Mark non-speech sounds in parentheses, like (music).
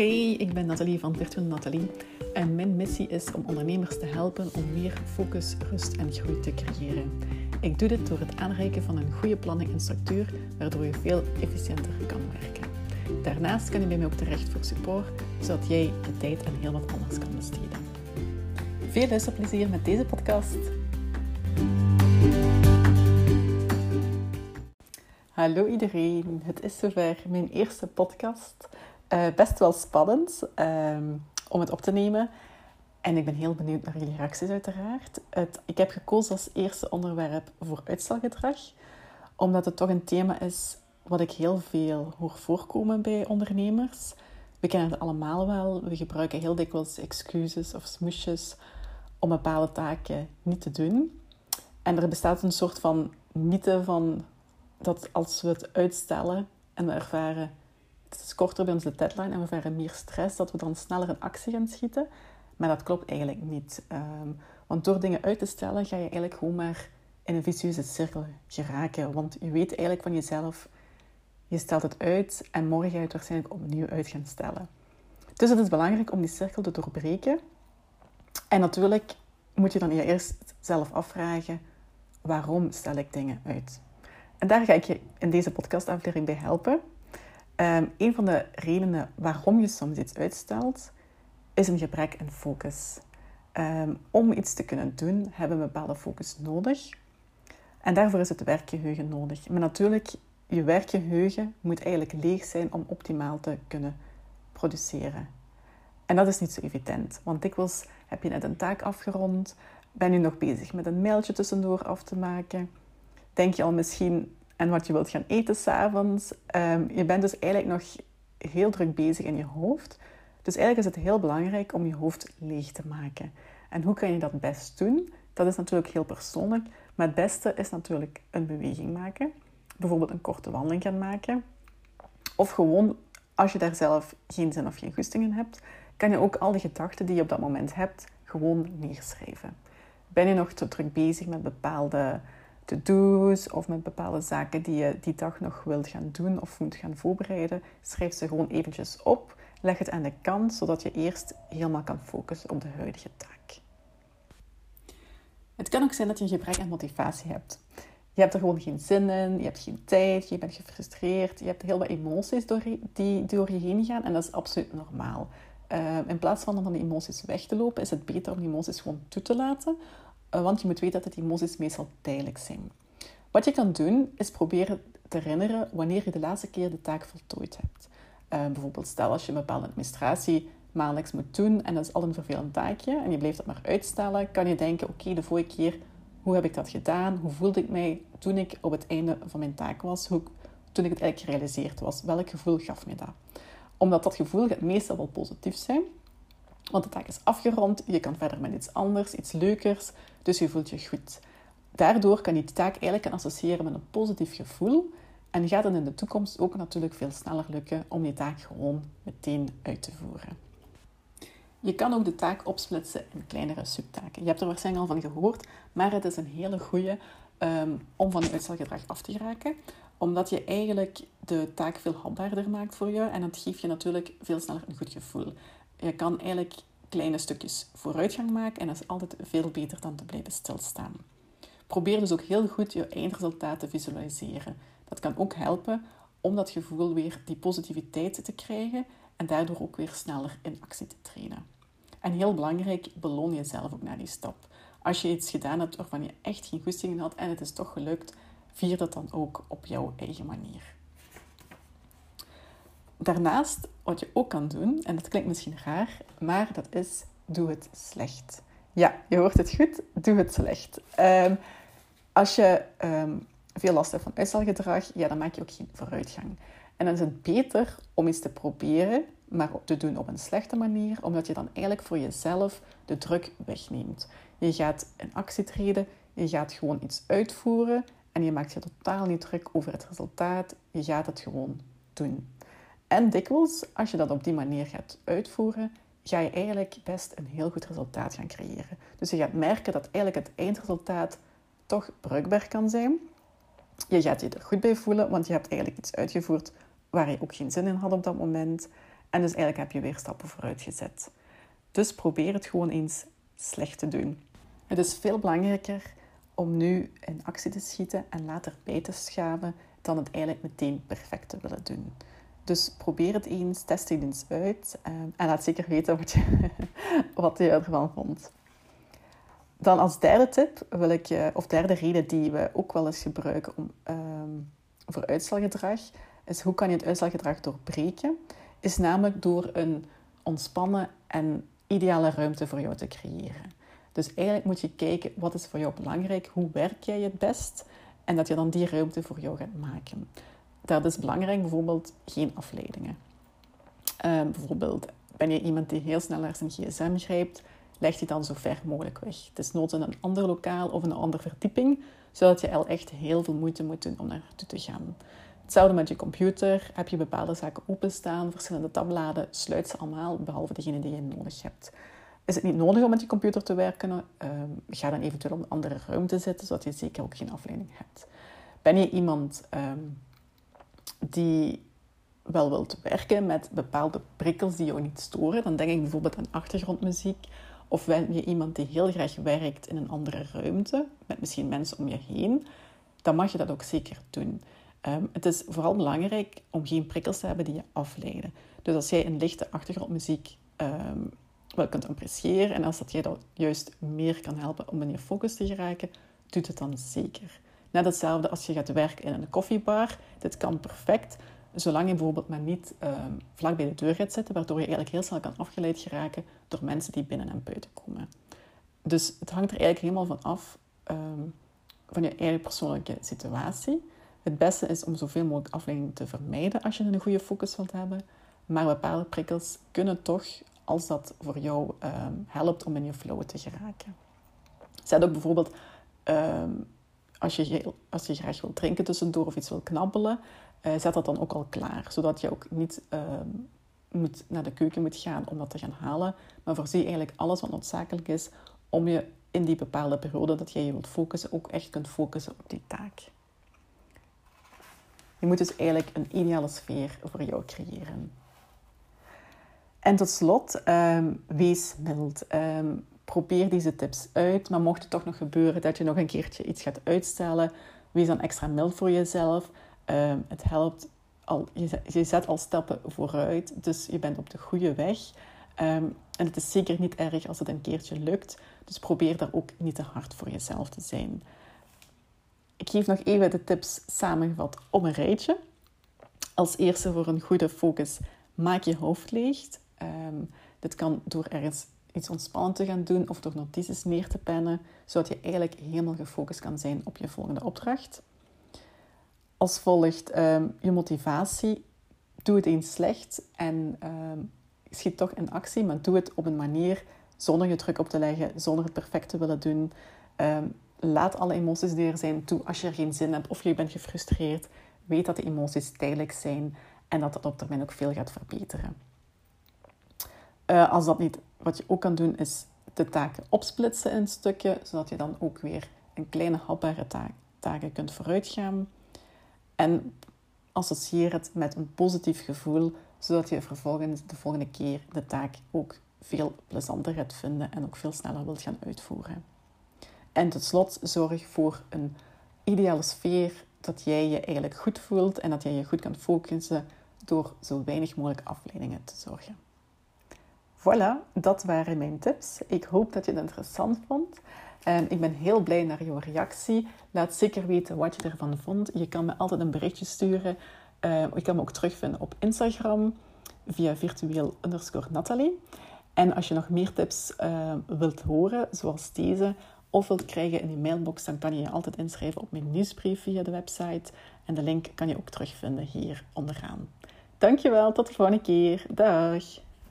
Hey, ik ben Nathalie van Virtual Nathalie en mijn missie is om ondernemers te helpen om meer focus, rust en groei te creëren. Ik doe dit door het aanreiken van een goede planning en structuur, waardoor je veel efficiënter kan werken. Daarnaast kan je bij mij ook terecht voor support, zodat jij je tijd aan heel wat anders kan besteden. Veel luisterplezier met deze podcast. Hallo iedereen, het is zover mijn eerste podcast. Uh, best wel spannend um, om het op te nemen. En ik ben heel benieuwd naar jullie reacties uiteraard. Ik heb gekozen als eerste onderwerp voor uitstelgedrag. Omdat het toch een thema is wat ik heel veel hoor voorkomen bij ondernemers. We kennen het allemaal wel. We gebruiken heel dikwijls excuses of smoesjes om bepaalde taken niet te doen. En er bestaat een soort van mythe van dat als we het uitstellen en we ervaren het is korter bij onze deadline en we ervaren meer stress, dat we dan sneller in actie gaan schieten. Maar dat klopt eigenlijk niet. Um, want door dingen uit te stellen ga je eigenlijk gewoon maar in een vicieuze cirkel geraken. Want je weet eigenlijk van jezelf, je stelt het uit en morgen ga je het waarschijnlijk opnieuw uit gaan stellen. Dus het is belangrijk om die cirkel te doorbreken. En natuurlijk moet je dan eerst zelf afvragen, waarom stel ik dingen uit? En daar ga ik je in deze podcastaflevering bij helpen. Um, een van de redenen waarom je soms iets uitstelt, is een gebrek aan focus. Um, om iets te kunnen doen, hebben we een bepaalde focus nodig. En daarvoor is het werkgeheugen nodig. Maar natuurlijk, je werkgeheugen moet eigenlijk leeg zijn om optimaal te kunnen produceren. En dat is niet zo evident, want dikwijls heb je net een taak afgerond, ben je nog bezig met een mailtje tussendoor af te maken, denk je al misschien en wat je wilt gaan eten s'avonds. Um, je bent dus eigenlijk nog heel druk bezig in je hoofd. Dus eigenlijk is het heel belangrijk om je hoofd leeg te maken. En hoe kan je dat best doen? Dat is natuurlijk heel persoonlijk. Maar het beste is natuurlijk een beweging maken. Bijvoorbeeld een korte wandeling gaan maken. Of gewoon, als je daar zelf geen zin of geen goesting in hebt, kan je ook al die gedachten die je op dat moment hebt, gewoon neerschrijven. Ben je nog te druk bezig met bepaalde to-do's of met bepaalde zaken die je die dag nog wilt gaan doen of moet gaan voorbereiden, schrijf ze gewoon eventjes op. Leg het aan de kant, zodat je eerst helemaal kan focussen op de huidige taak. Het kan ook zijn dat je een gebrek aan motivatie hebt. Je hebt er gewoon geen zin in, je hebt geen tijd, je bent gefrustreerd, je hebt heel wat emoties door, die door je heen gaan en dat is absoluut normaal. Uh, in plaats van van die emoties weg te lopen, is het beter om die emoties gewoon toe te laten, eh, want je moet weten dat die emoties meestal tijdelijk zijn. Wat je kan doen, is proberen te herinneren wanneer je de laatste keer de taak voltooid hebt. Uh, bijvoorbeeld, stel als je een bepaalde administratie maandelijks moet doen en dat is al een vervelend taakje en je blijft dat maar uitstellen, kan je denken, oké, de vorige keer, hoe heb ik dat gedaan? Hoe voelde ik mij toen ik op het einde van mijn taak was? Hoe, toen ik het eigenlijk gerealiseerd was? Welk gevoel gaf me dat? Omdat dat gevoel gaat meestal wel positief zijn, want de taak is afgerond, je kan verder met iets anders, iets leukers, dus je voelt je goed. Daardoor kan je die taak eigenlijk associëren met een positief gevoel en gaat het in de toekomst ook natuurlijk veel sneller lukken om die taak gewoon meteen uit te voeren. Je kan ook de taak opsplitsen in kleinere subtaken. Je hebt er waarschijnlijk al van gehoord, maar het is een hele goede um, om van je uitstelgedrag af te geraken omdat je eigenlijk de taak veel hapbaarder maakt voor je en dat geeft je natuurlijk veel sneller een goed gevoel je kan eigenlijk kleine stukjes vooruitgang maken en dat is altijd veel beter dan te blijven stilstaan. Probeer dus ook heel goed je eindresultaat te visualiseren. Dat kan ook helpen om dat gevoel weer die positiviteit te krijgen en daardoor ook weer sneller in actie te trainen. En heel belangrijk, beloon jezelf ook na die stap. Als je iets gedaan hebt waarvan je echt geen goesting had en het is toch gelukt, vier dat dan ook op jouw eigen manier. Daarnaast, wat je ook kan doen, en dat klinkt misschien raar, maar dat is doe het slecht. Ja, je hoort het goed, doe het slecht. Um, als je um, veel last hebt van uitstelgedrag, ja, dan maak je ook geen vooruitgang. En dan is het beter om iets te proberen, maar te doen op een slechte manier, omdat je dan eigenlijk voor jezelf de druk wegneemt. Je gaat in actie treden, je gaat gewoon iets uitvoeren en je maakt je totaal niet druk over het resultaat. Je gaat het gewoon doen. En dikwijls, als je dat op die manier gaat uitvoeren, ga je eigenlijk best een heel goed resultaat gaan creëren. Dus je gaat merken dat eigenlijk het eindresultaat toch bruikbaar kan zijn. Je gaat je er goed bij voelen, want je hebt eigenlijk iets uitgevoerd waar je ook geen zin in had op dat moment. En dus eigenlijk heb je weer stappen vooruit gezet. Dus probeer het gewoon eens slecht te doen. Het is veel belangrijker om nu in actie te schieten en later bij te schaven dan het eigenlijk meteen perfect te willen doen. Dus probeer het eens, test het eens uit ehm, en laat zeker weten wat je, (laughs) wat je ervan vond. Dan als derde tip wil ik, of derde reden die we ook wel eens gebruiken om, ehm, voor uitstelgedrag, is hoe kan je het uitstelgedrag doorbreken? Is namelijk door een ontspannen en ideale ruimte voor jou te creëren. Dus eigenlijk moet je kijken wat is voor jou belangrijk, hoe werk jij het best en dat je dan die ruimte voor jou gaat maken. Dat is belangrijk, bijvoorbeeld geen afleidingen. Ehm, bijvoorbeeld ben je iemand die heel snel naar zijn gsm grijpt, leg die dan zo ver mogelijk weg. Het is nood in een ander lokaal of een andere verdieping, zodat je al echt heel veel moeite moet doen om naartoe te gaan. Hetzelfde met je computer. Heb je bepaalde zaken openstaan, verschillende tabbladen, sluit ze allemaal, behalve degene die je nodig hebt. Is het niet nodig om met je computer te werken? Ehm, ga dan eventueel op een andere ruimte zitten, zodat je zeker ook geen afleiding hebt. Ben je iemand ehm, die wel wilt werken met bepaalde prikkels die jou niet storen, dan denk ik bijvoorbeeld aan achtergrondmuziek. Of ben je iemand die heel graag werkt in een andere ruimte, met misschien mensen om je heen, dan mag je dat ook zeker doen. Ehm, het is vooral belangrijk om geen prikkels te hebben die je afleiden. Dus als jij een lichte achtergrondmuziek um, wel kunt appreciëren en als dat jij dat juist meer kan helpen om in je focus te geraken, doet het dan zeker. Net hetzelfde als je gaat werken in een koffiebar. Dit kan perfect, zolang je bijvoorbeeld maar niet um, vlak bij de deur gaat zitten, waardoor je eigenlijk heel snel kan afgeleid geraken door mensen die binnen en buiten komen. Dus het hangt er eigenlijk helemaal van af van je eigen persoonlijke situatie. Het beste is om zoveel mogelijk afleiding te vermijden als je een goede focus wilt hebben. Maar bepaalde prikkels kunnen toch, als dat voor jou ehm, helpt om in je flow te geraken. Zet ook bijvoorbeeld, als, je, als je graag wilt drinken tussendoor of iets wil knabbelen, uh, zet dat dan ook al klaar. Zodat je ook niet ehm, moet, naar de keuken moet gaan om dat te gaan halen. Maar voorzie eigenlijk alles wat noodzakelijk is om je in die bepaalde periode dat jij je wilt focussen, ook echt kunt focussen op die taak. Je moet dus eigenlijk een ideale sfeer voor jou creëren. En tot slot, um, wees mild. Ehm, probeer deze tips uit. Maar mocht het toch nog gebeuren dat je nog een keertje iets gaat uitstellen, wees dan extra mild voor jezelf. Ehm, het helpt al, je, zet al stappen vooruit, dus je bent op de goede weg. en het is zeker niet erg als het een keertje lukt. Dus probeer daar ook niet te hard voor jezelf te zijn. Ik geef nog even de tips samengevat op een rijtje. Als eerste voor een goede focus, maak je hoofd leeg. Um, dit kan door ergens iets ontspannend te gaan doen of door notities neer te pennen, zodat je eigenlijk helemaal gefocust kan zijn op je volgende opdracht. Als volgt ehm, je motivatie. Doe het eens slecht en um, schiet toch in actie, maar doe het op een manier zonder je druk op te leggen, zonder het perfect te willen doen laat alle emoties die er zijn toe als je er geen zin hebt of je bent gefrustreerd. Weet dat de emoties tijdelijk zijn en dat dat op termijn ook veel gaat verbeteren. Uh, als dat niet, wat je ook kan doen, is de taken opsplitsen in stukken, zodat je dan ook weer een kleine hapbare taak, taken kunt vooruitgaan. En associeer het met een positief gevoel, zodat je vervolgens de volgende keer de taak ook veel plezanter gaat vinden en ook veel sneller wilt gaan uitvoeren. En tot slot zorg voor een ideale sfeer dat jij je eigenlijk goed voelt en dat jij je goed kan focussen door zo weinig mogelijk afleidingen te zorgen. Voilà, dat waren mijn tips. Ik hoop dat je het interessant vond. En ik ben heel blij naar jouw reactie. Laat zeker weten wat je ervan vond. Je kan me altijd een berichtje sturen. Uh, je kan me ook terugvinden op Instagram via virtueel underscore. En als je nog meer tips uh, wilt horen, zoals deze, of wilt krijgen in je mailbox, dan kan je je altijd inschrijven op mijn nieuwsbrief via de website. En de link kan je ook terugvinden hier onderaan. Dankjewel, tot de volgende keer. Dag!